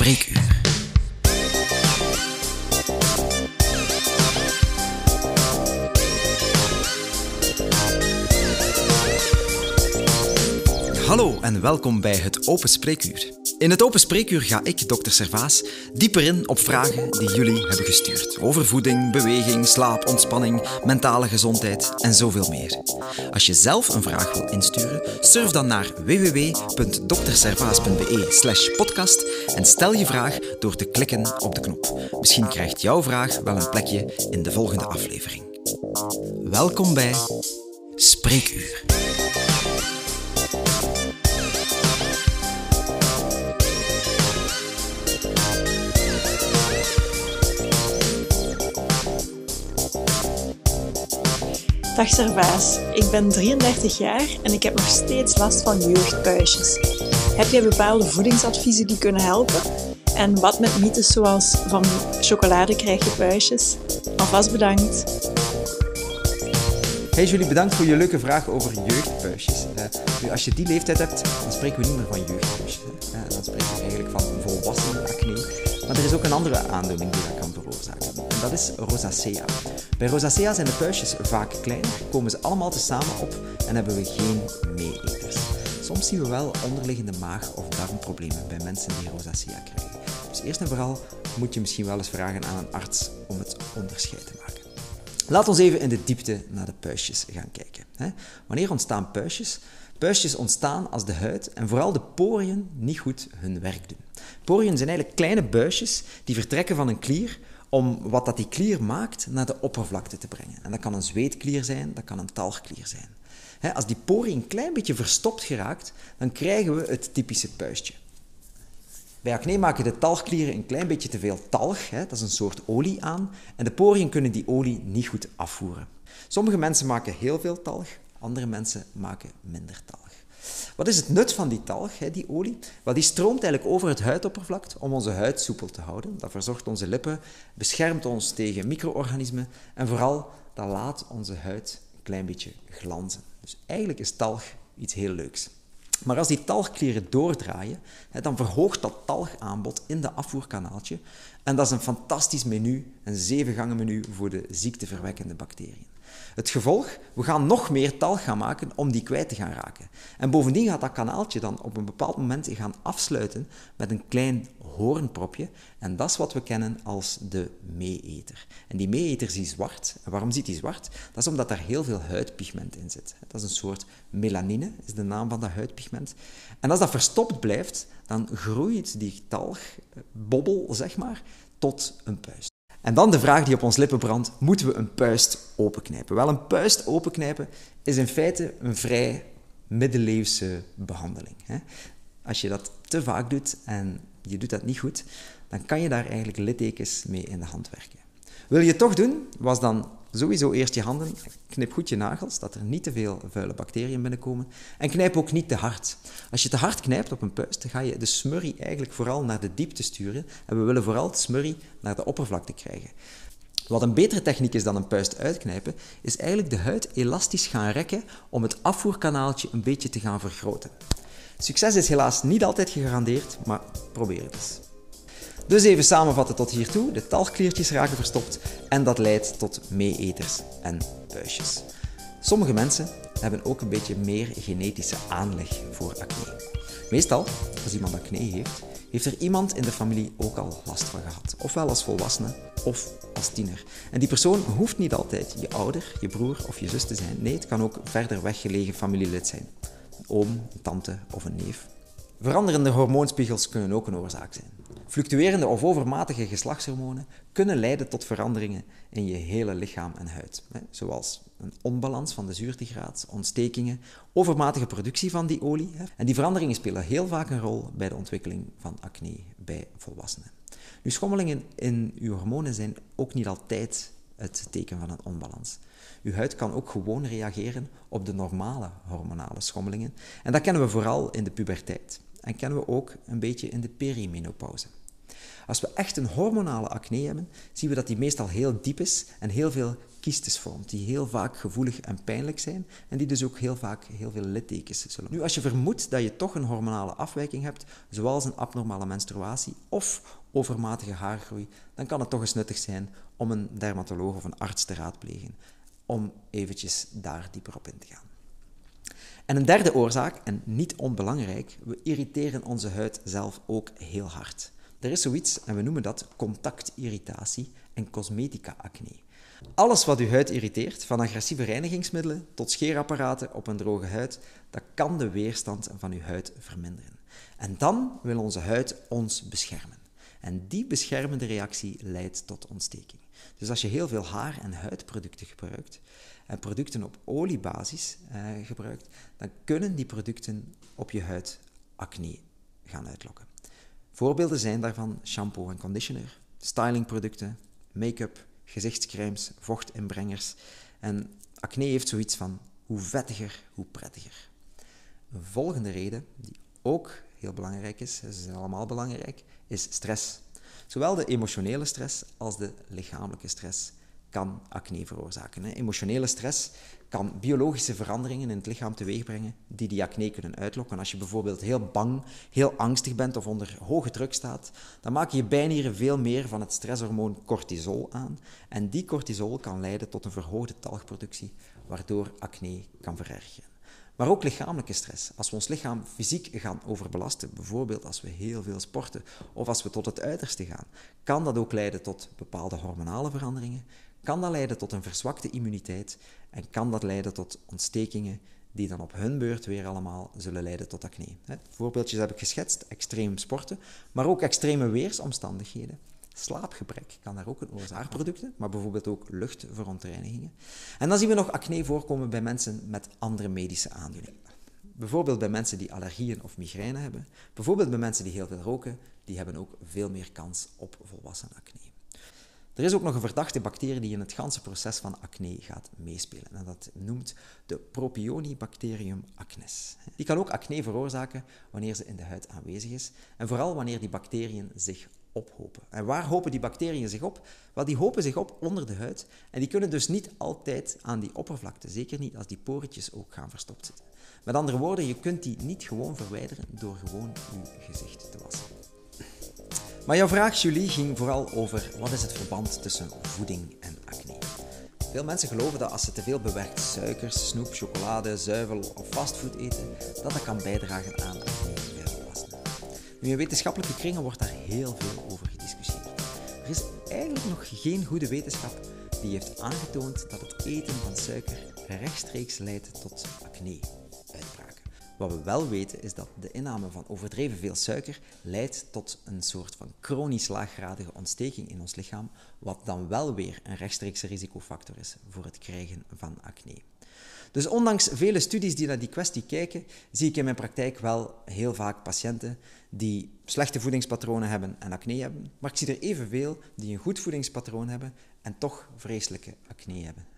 Spreekuur. Hallo en welkom bij het Open Spreekuur. In het Open Spreekuur ga ik, dokter Servaas, dieper in op vragen die jullie hebben gestuurd. Over voeding, beweging, slaap, ontspanning, mentale gezondheid en zoveel meer. Als je zelf een vraag wil insturen, surf dan naar www.dokterservaas.be slash podcast en stel je vraag door te klikken op de knop. Misschien krijgt jouw vraag wel een plekje in de volgende aflevering. Welkom bij Spreekuur. Dag Servaas, ik ben 33 jaar en ik heb nog steeds last van jeugdpuisjes. Heb jij bepaalde voedingsadviezen die kunnen helpen? En wat met mythes zoals van chocolade krijg je puisjes? Alvast bedankt. Hey Julie, bedankt voor je leuke vraag over jeugdpuisjes. Uh, nu, als je die leeftijd hebt, dan spreken we niet meer van jeugdpuisjes. Uh, dan spreken we eigenlijk van volwassen acne. Maar er is ook een andere aandoening die dat kan veroorzaken. En dat is rosacea. Bij rosacea zijn de puistjes vaak kleiner, komen ze allemaal tezamen op en hebben we geen meeeters. Soms zien we wel onderliggende maag- of darmproblemen bij mensen die rosacea krijgen. Dus eerst en vooral moet je misschien wel eens vragen aan een arts om het onderscheid te maken. Laat ons even in de diepte naar de puistjes gaan kijken. Wanneer ontstaan puistjes? Puistjes ontstaan als de huid en vooral de poriën niet goed hun werk doen. Poriën zijn eigenlijk kleine buisjes die vertrekken van een klier om wat dat die klier maakt naar de oppervlakte te brengen. En dat kan een zweetklier zijn, dat kan een talgklier zijn. als die porie een klein beetje verstopt geraakt, dan krijgen we het typische puistje. Bij acne maken de talgklieren een klein beetje te veel talg, dat is een soort olie aan, en de poriën kunnen die olie niet goed afvoeren. Sommige mensen maken heel veel talg, andere mensen maken minder talg. Wat is het nut van die talg, die olie? Wel, die stroomt eigenlijk over het huidoppervlak om onze huid soepel te houden. Dat verzorgt onze lippen, beschermt ons tegen micro-organismen en vooral, dat laat onze huid een klein beetje glanzen. Dus eigenlijk is talg iets heel leuks. Maar als die talgklieren doordraaien, dan verhoogt dat talgaanbod in de afvoerkanaaltje. En dat is een fantastisch menu, een zevengangen menu voor de ziekteverwekkende bacteriën. Het gevolg, we gaan nog meer talg gaan maken om die kwijt te gaan raken. En bovendien gaat dat kanaaltje dan op een bepaald moment gaan afsluiten met een klein hoornpropje. En dat is wat we kennen als de meeeter. En die meeeter ziet zwart. En waarom ziet hij zwart? Dat is omdat daar heel veel huidpigment in zit. Dat is een soort melanine, is de naam van dat huidpigment. En als dat verstopt blijft, dan groeit die talgbobbel, zeg maar, tot een puist. En dan de vraag die op ons lippen brandt: moeten we een puist openknijpen? Wel, een puist openknijpen is in feite een vrij middeleeuwse behandeling. Als je dat te vaak doet en je doet dat niet goed, dan kan je daar eigenlijk littekens mee in de hand werken. Wil je het toch doen, was dan sowieso eerst je handen, knip goed je nagels, dat er niet te veel vuile bacteriën binnenkomen. En knijp ook niet te hard. Als je te hard knijpt op een puist, dan ga je de smurrie eigenlijk vooral naar de diepte sturen. En we willen vooral de smurrie naar de oppervlakte krijgen. Wat een betere techniek is dan een puist uitknijpen, is eigenlijk de huid elastisch gaan rekken om het afvoerkanaaltje een beetje te gaan vergroten. Succes is helaas niet altijd gegarandeerd, maar probeer het eens. Dus even samenvatten tot hiertoe. De talgkliertjes raken verstopt en dat leidt tot meeeters en puistjes. Sommige mensen hebben ook een beetje meer genetische aanleg voor acne. Meestal, als iemand acne heeft, heeft er iemand in de familie ook al last van gehad. Ofwel als volwassene of als tiener. En die persoon hoeft niet altijd je ouder, je broer of je zus te zijn. Nee, het kan ook verder weggelegen familielid zijn. Een oom, een tante of een neef. Veranderende hormoonspiegels kunnen ook een oorzaak zijn. Fluctuerende of overmatige geslachtshormonen kunnen leiden tot veranderingen in je hele lichaam en huid, zoals een onbalans van de zuurtegraad, ontstekingen, overmatige productie van die olie. En die veranderingen spelen heel vaak een rol bij de ontwikkeling van acne bij volwassenen. Nu, schommelingen in uw hormonen zijn ook niet altijd het teken van een onbalans. Uw huid kan ook gewoon reageren op de normale hormonale schommelingen. En dat kennen we vooral in de puberteit en kennen we ook een beetje in de perimenopauze. Als we echt een hormonale acne hebben, zien we dat die meestal heel diep is en heel veel kiestes vormt, die heel vaak gevoelig en pijnlijk zijn en die dus ook heel vaak heel veel littekens zullen. Nu, als je vermoedt dat je toch een hormonale afwijking hebt, zoals een abnormale menstruatie of overmatige haargroei, dan kan het toch eens nuttig zijn om een dermatoloog of een arts te raadplegen, om eventjes daar dieper op in te gaan. En een derde oorzaak, en niet onbelangrijk, we irriteren onze huid zelf ook heel hard. Er is zoiets, en we noemen dat contactirritatie en cosmetica-acne. Alles wat uw huid irriteert, van agressieve reinigingsmiddelen tot scheerapparaten op een droge huid, dat kan de weerstand van uw huid verminderen. En dan wil onze huid ons beschermen. En die beschermende reactie leidt tot ontsteking. Dus als je heel veel haar- en huidproducten gebruikt, en producten op oliebasis eh, gebruikt, dan kunnen die producten op je huid acne gaan uitlokken. Voorbeelden zijn daarvan shampoo en conditioner, stylingproducten, make-up, gezichtscremes, vochtinbrengers. En acne heeft zoiets van hoe vettiger, hoe prettiger. Een volgende reden, die ook heel belangrijk is, ze zijn allemaal belangrijk, is stress. Zowel de emotionele stress als de lichamelijke stress kan acne veroorzaken. Emotionele stress kan biologische veranderingen in het lichaam teweegbrengen die die acne kunnen uitlokken. Als je bijvoorbeeld heel bang, heel angstig bent of onder hoge druk staat, dan maken je bijnieren veel meer van het stresshormoon cortisol aan. En die cortisol kan leiden tot een verhoogde talgproductie, waardoor acne kan verergeren. Maar ook lichamelijke stress. Als we ons lichaam fysiek gaan overbelasten, bijvoorbeeld als we heel veel sporten of als we tot het uiterste gaan, kan dat ook leiden tot bepaalde hormonale veranderingen, kan dat leiden tot een verzwakte immuniteit en kan dat leiden tot ontstekingen die dan op hun beurt weer allemaal zullen leiden tot acne. Voorbeeldjes heb ik geschetst, extreem sporten, maar ook extreme weersomstandigheden. Slaapgebrek kan daar ook een oorzaak producten, maar bijvoorbeeld ook luchtverontreinigingen. En dan zien we nog acne voorkomen bij mensen met andere medische aandoeningen. Bijvoorbeeld bij mensen die allergieën of migraine hebben. Bijvoorbeeld bij mensen die heel veel roken, die hebben ook veel meer kans op volwassen acne. Er is ook nog een verdachte bacterie die in het ganse proces van acne gaat meespelen. En dat noemt de Propionibacterium acnes. Die kan ook acne veroorzaken wanneer ze in de huid aanwezig is. En vooral wanneer die bacteriën zich ophopen. En waar hopen die bacteriën zich op? Wel, die hopen zich op onder de huid. En die kunnen dus niet altijd aan die oppervlakte, zeker niet als die poortjes ook gaan verstopt zitten. Met andere woorden, je kunt die niet gewoon verwijderen door gewoon je gezicht te wassen. Maar jouw vraag, Julie, ging vooral over wat is het verband tussen voeding en acne. Veel mensen geloven dat als ze te veel bewerkte suikers, snoep, chocolade, zuivel of fastfood eten, dat dat kan bijdragen aan acne volwassenen. Nu, in wetenschappelijke kringen wordt daar heel veel over gediscussieerd. Er is eigenlijk nog geen goede wetenschap die heeft aangetoond dat het eten van suiker rechtstreeks leidt tot acne. Wat we wel weten is dat de inname van overdreven veel suiker leidt tot een soort van chronisch laaggradige ontsteking in ons lichaam, wat dan wel weer een rechtstreekse risicofactor is voor het krijgen van acne. Dus ondanks vele studies die naar die kwestie kijken, zie ik in mijn praktijk wel heel vaak patiënten die slechte voedingspatronen hebben en acne hebben, maar ik zie er evenveel die een goed voedingspatroon hebben en toch vreselijke acne hebben.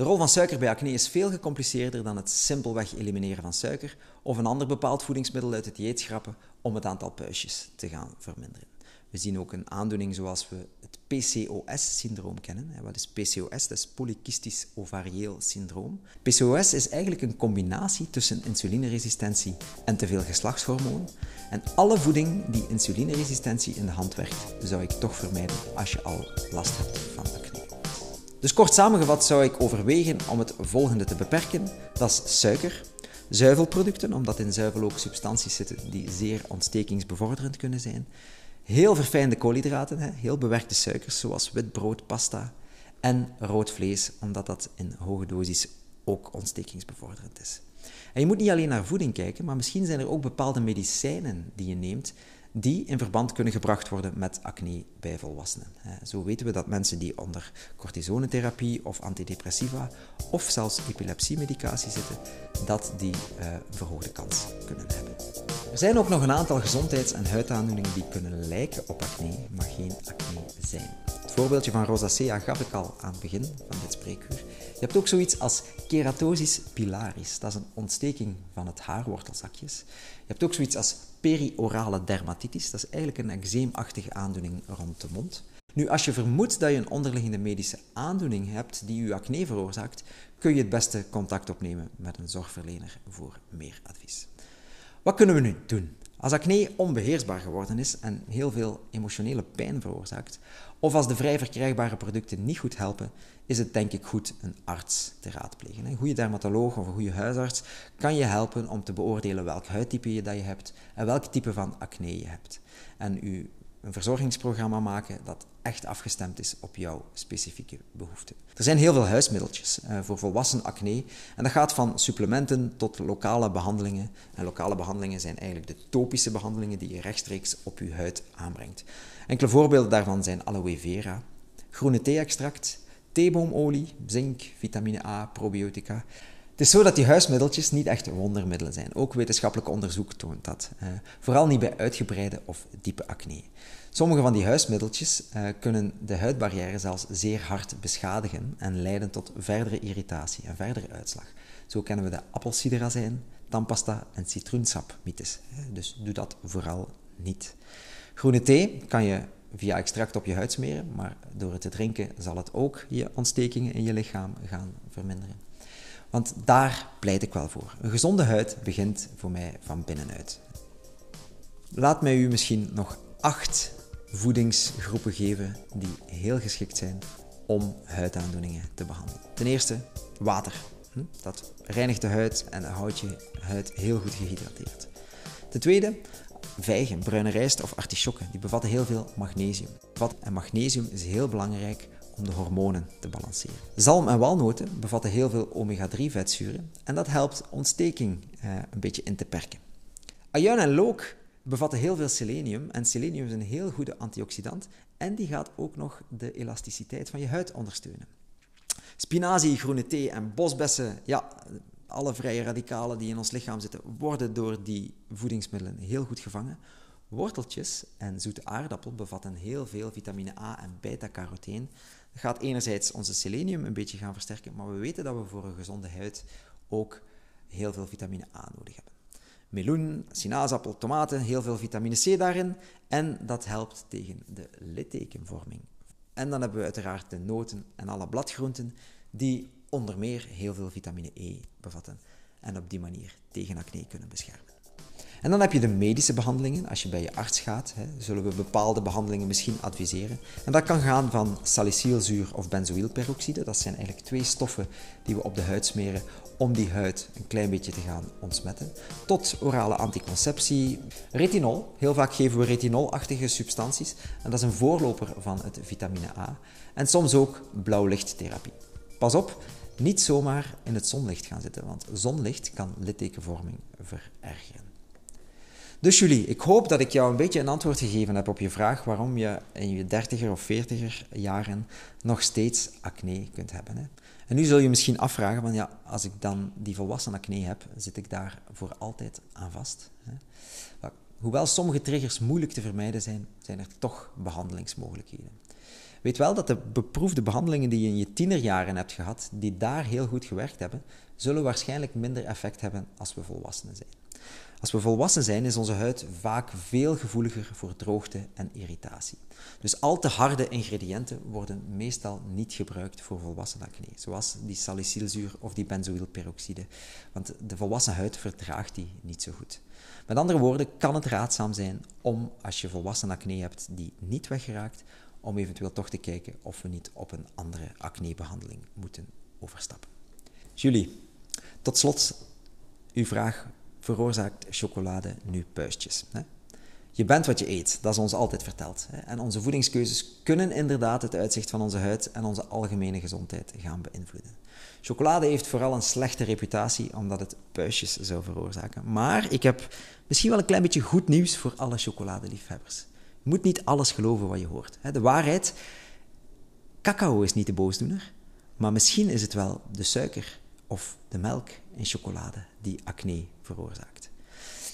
De rol van suiker bij acne is veel gecompliceerder dan het simpelweg elimineren van suiker of een ander bepaald voedingsmiddel uit het dieet schrappen om het aantal puistjes te gaan verminderen. We zien ook een aandoening zoals we het PCOS-syndroom kennen. Wat is PCOS? Dat is polycystisch ovarieel syndroom. PCOS is eigenlijk een combinatie tussen insulineresistentie en te veel geslachtshormoon. En alle voeding die insulineresistentie in de hand werkt, zou ik toch vermijden als je al last hebt van acne. Dus kort samengevat zou ik overwegen om het volgende te beperken. Dat is suiker, zuivelproducten, omdat in zuivel ook substanties zitten die zeer ontstekingsbevorderend kunnen zijn. Heel verfijnde koolhydraten, heel bewerkte suikers zoals wit brood, pasta en rood vlees, omdat dat in hoge dosis ook ontstekingsbevorderend is. En je moet niet alleen naar voeding kijken, maar misschien zijn er ook bepaalde medicijnen die je neemt die in verband kunnen gebracht worden met acne bij volwassenen. Zo weten we dat mensen die onder cortisonetherapie of antidepressiva of zelfs epilepsiemedicatie zitten, dat die uh, verhoogde kans kunnen hebben. Er zijn ook nog een aantal gezondheids- en huidaandoeningen die kunnen lijken op acne, maar geen acne zijn. Het voorbeeldje van rosacea gaf ik al aan het begin van dit spreekuur. Je hebt ook zoiets als keratosis pilaris. Dat is een ontsteking van het haarwortelzakjes. Je hebt ook zoiets als periorale dermatitis. Dat is eigenlijk een eczeemachtige aandoening rond de mond. Nu, als je vermoedt dat je een onderliggende medische aandoening hebt die je acne veroorzaakt, kun je het beste contact opnemen met een zorgverlener voor meer advies. Wat kunnen we nu doen? Als acne onbeheersbaar geworden is en heel veel emotionele pijn veroorzaakt, of als de vrij verkrijgbare producten niet goed helpen, is het denk ik goed een arts te raadplegen. Een goede dermatoloog of een goede huisarts kan je helpen om te beoordelen welk huidtype je dat je hebt en welk type van acne je hebt. En u een verzorgingsprogramma maken dat echt afgestemd is op jouw specifieke behoeften. Er zijn heel veel huismiddeltjes uh, voor volwassen acne en dat gaat van supplementen tot lokale behandelingen. En lokale behandelingen zijn eigenlijk de topische behandelingen die je rechtstreeks op je huid aanbrengt. Enkele voorbeelden daarvan zijn aloe vera, groene thee-extract, theeboomolie, zink, vitamine A, probiotica. Het is zo dat die huismiddeltjes niet echt wondermiddelen zijn. Ook wetenschappelijk onderzoek toont dat. Uh, vooral niet bij uitgebreide of diepe acne. Sommige van die huismiddeltjes uh, kunnen de huidbarrière zelfs zeer hard beschadigen en leiden tot verdere irritatie en verdere uitslag. Zo kennen we de appelsiderazijn, tandpasta en citroensap-mythes. Dus doe dat vooral niet. Groene thee kan je via extract op je huid smeren, maar door het te drinken zal het ook je ontstekingen in je lichaam gaan verminderen. Want daar pleit ik wel voor. Een gezonde huid begint voor mij van binnenuit. Laat mij u misschien nog acht voedingsgroepen geven die heel geschikt zijn om huidaandoeningen te behandelen. Ten eerste water. Hm? Dat reinigt de huid en houdt je huid heel goed gehydrateerd. Ten tweede vijgen, bruine rijst of artisjokken. Die bevatten heel veel magnesium. En magnesium is heel belangrijk om de hormonen te balanceren. Zalm en walnoten bevatten heel veel omega-3 vetzuren en dat helpt ontsteking eh, een beetje in te perken. Ajuin en look bevatten heel veel selenium en selenium is een heel goede antioxidant en die gaat ook nog de elasticiteit van je huid ondersteunen. Spinazie, groene thee en bosbessen, ja, alle vrije radicalen die in ons lichaam zitten, worden door die voedingsmiddelen heel goed gevangen. Worteltjes en zoete aardappel bevatten heel veel vitamine A en beta-caroteen. Dat gaat enerzijds onze selenium een beetje gaan versterken, maar we weten dat we voor een gezonde huid ook heel veel vitamine A nodig hebben. Meloen, sinaasappel, tomaten, heel veel vitamine C daarin en dat helpt tegen de littekenvorming. En dan hebben we uiteraard de noten en alle bladgroenten die onder meer heel veel vitamine E bevatten en op die manier tegen acne kunnen beschermen. En dan heb je de medische behandelingen. Als je bij je arts gaat, hè, zullen we bepaalde behandelingen misschien adviseren. En dat kan gaan van salicylzuur of benzoylperoxide. Dat zijn eigenlijk twee stoffen die we op de huid smeren om die huid een klein beetje te gaan ontsmetten. Tot orale anticonceptie, retinol. Heel vaak geven we retinolachtige substanties. En dat is een voorloper van het vitamine A. En soms ook blauwlichttherapie. Pas op, niet zomaar in het zonlicht gaan zitten, want zonlicht kan littekenvorming verergeren. Dus Julie, ik hoop dat ik jou een beetje een antwoord gegeven heb op je vraag waarom je in je dertiger of veertiger jaren nog steeds acne kunt hebben. Hè? En nu zul je misschien afvragen, van ja, als ik dan die volwassen acne heb, zit ik daar voor altijd aan vast? Hè? Hoewel sommige triggers moeilijk te vermijden zijn, zijn er toch behandelingsmogelijkheden. Weet wel dat de beproefde behandelingen die je in je tienerjaren hebt gehad, die daar heel goed gewerkt hebben, zullen waarschijnlijk minder effect hebben als we volwassenen zijn. Als we volwassen zijn, is onze huid vaak veel gevoeliger voor droogte en irritatie. Dus al te harde ingrediënten worden meestal niet gebruikt voor volwassen acne, zoals die salicylzuur of die benzoylperoxide, want de volwassen huid verdraagt die niet zo goed. Met andere woorden, kan het raadzaam zijn om, als je volwassen acne hebt die niet weggeraakt, om eventueel toch te kijken of we niet op een andere acnebehandeling moeten overstappen. Julie, tot slot uw vraag veroorzaakt chocolade nu puistjes? Hè? Je bent wat je eet, dat is ons altijd verteld. En onze voedingskeuzes kunnen inderdaad het uitzicht van onze huid en onze algemene gezondheid gaan beïnvloeden. Chocolade heeft vooral een slechte reputatie omdat het puistjes zou veroorzaken. Maar ik heb misschien wel een klein beetje goed nieuws voor alle chocoladeliefhebbers. Je moet niet alles geloven wat je hoort. De waarheid, cacao is niet de boosdoener, maar misschien is het wel de suiker of de melk in chocolade die acne veroorzaakt.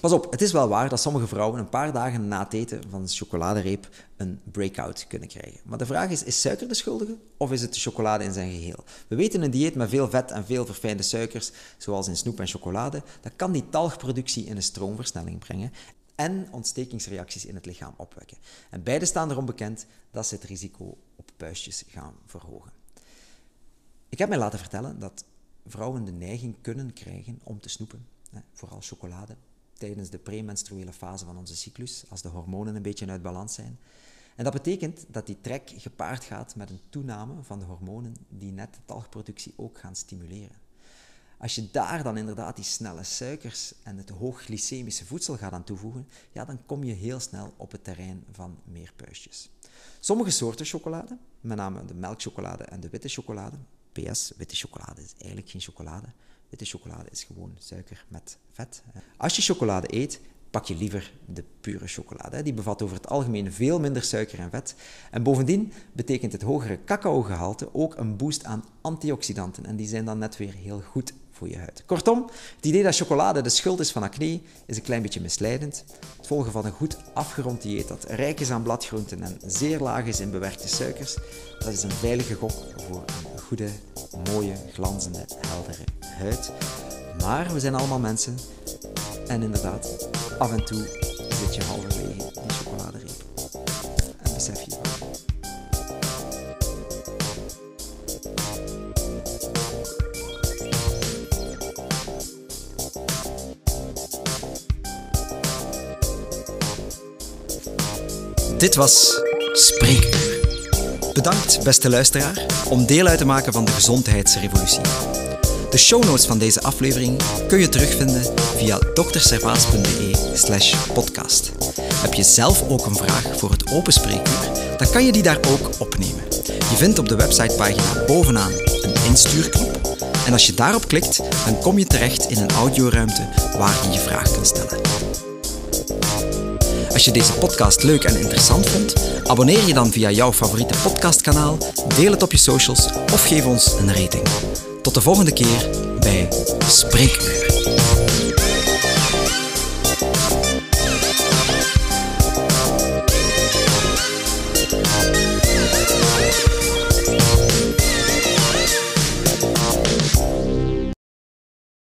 Pas op, het is wel waar dat sommige vrouwen een paar dagen na het eten van chocoladereep een breakout kunnen krijgen. Maar de vraag is, is suiker de schuldige of is het de chocolade in zijn geheel? We weten een dieet met veel vet en veel verfijnde suikers, zoals in snoep en chocolade, dat kan die talgproductie in een stroomversnelling brengen en ontstekingsreacties in het lichaam opwekken. En beide staan erom bekend dat ze het risico op puistjes gaan verhogen. Ik heb mij laten vertellen dat vrouwen de neiging kunnen krijgen om te snoepen, vooral chocolade, tijdens de premenstruele fase van onze cyclus, als de hormonen een beetje uit balans zijn. En dat betekent dat die trek gepaard gaat met een toename van de hormonen die net de talgproductie ook gaan stimuleren. Als je daar dan inderdaad die snelle suikers en het hoogglycemische voedsel gaat aan toevoegen, ja, dan kom je heel snel op het terrein van meer puistjes. Sommige soorten chocolade, met name de melkchocolade en de witte chocolade, PS, witte chocolade is eigenlijk geen chocolade. Witte chocolade is gewoon suiker met vet. Als je chocolade eet, pak je liever de pure chocolade. Die bevat over het algemeen veel minder suiker en vet. En bovendien betekent het hogere cacaogehalte ook een boost aan antioxidanten. En die zijn dan net weer heel goed voor je huid. Kortom, het idee dat chocolade de schuld is van acne is een klein beetje misleidend. Het volgen van een goed afgerond dieet dat rijk is aan bladgroenten en zeer laag is in bewerkte suikers, dat is een veilige gok voor een goede, mooie, glanzende, heldere huid. Maar we zijn allemaal mensen en inderdaad, af en toe zit je halverwege Dit was Spreekuur. Bedankt, beste luisteraar, om deel uit te maken van de gezondheidsrevolutie. De show notes van deze aflevering kun je terugvinden via dokterservaas.be podcast. Heb je zelf ook een vraag voor het open spreekuur, dan kan je die daar ook opnemen. Je vindt op de websitepagina bovenaan een instuurknop en als je daarop klikt, dan kom je terecht in een audioruimte waar je je vraag kunt stellen. Als je deze podcast leuk en interessant vond, abonneer je dan via jouw favoriete podcastkanaal, deel het op je socials of geef ons een rating. Tot de volgende keer bij Spreekuur.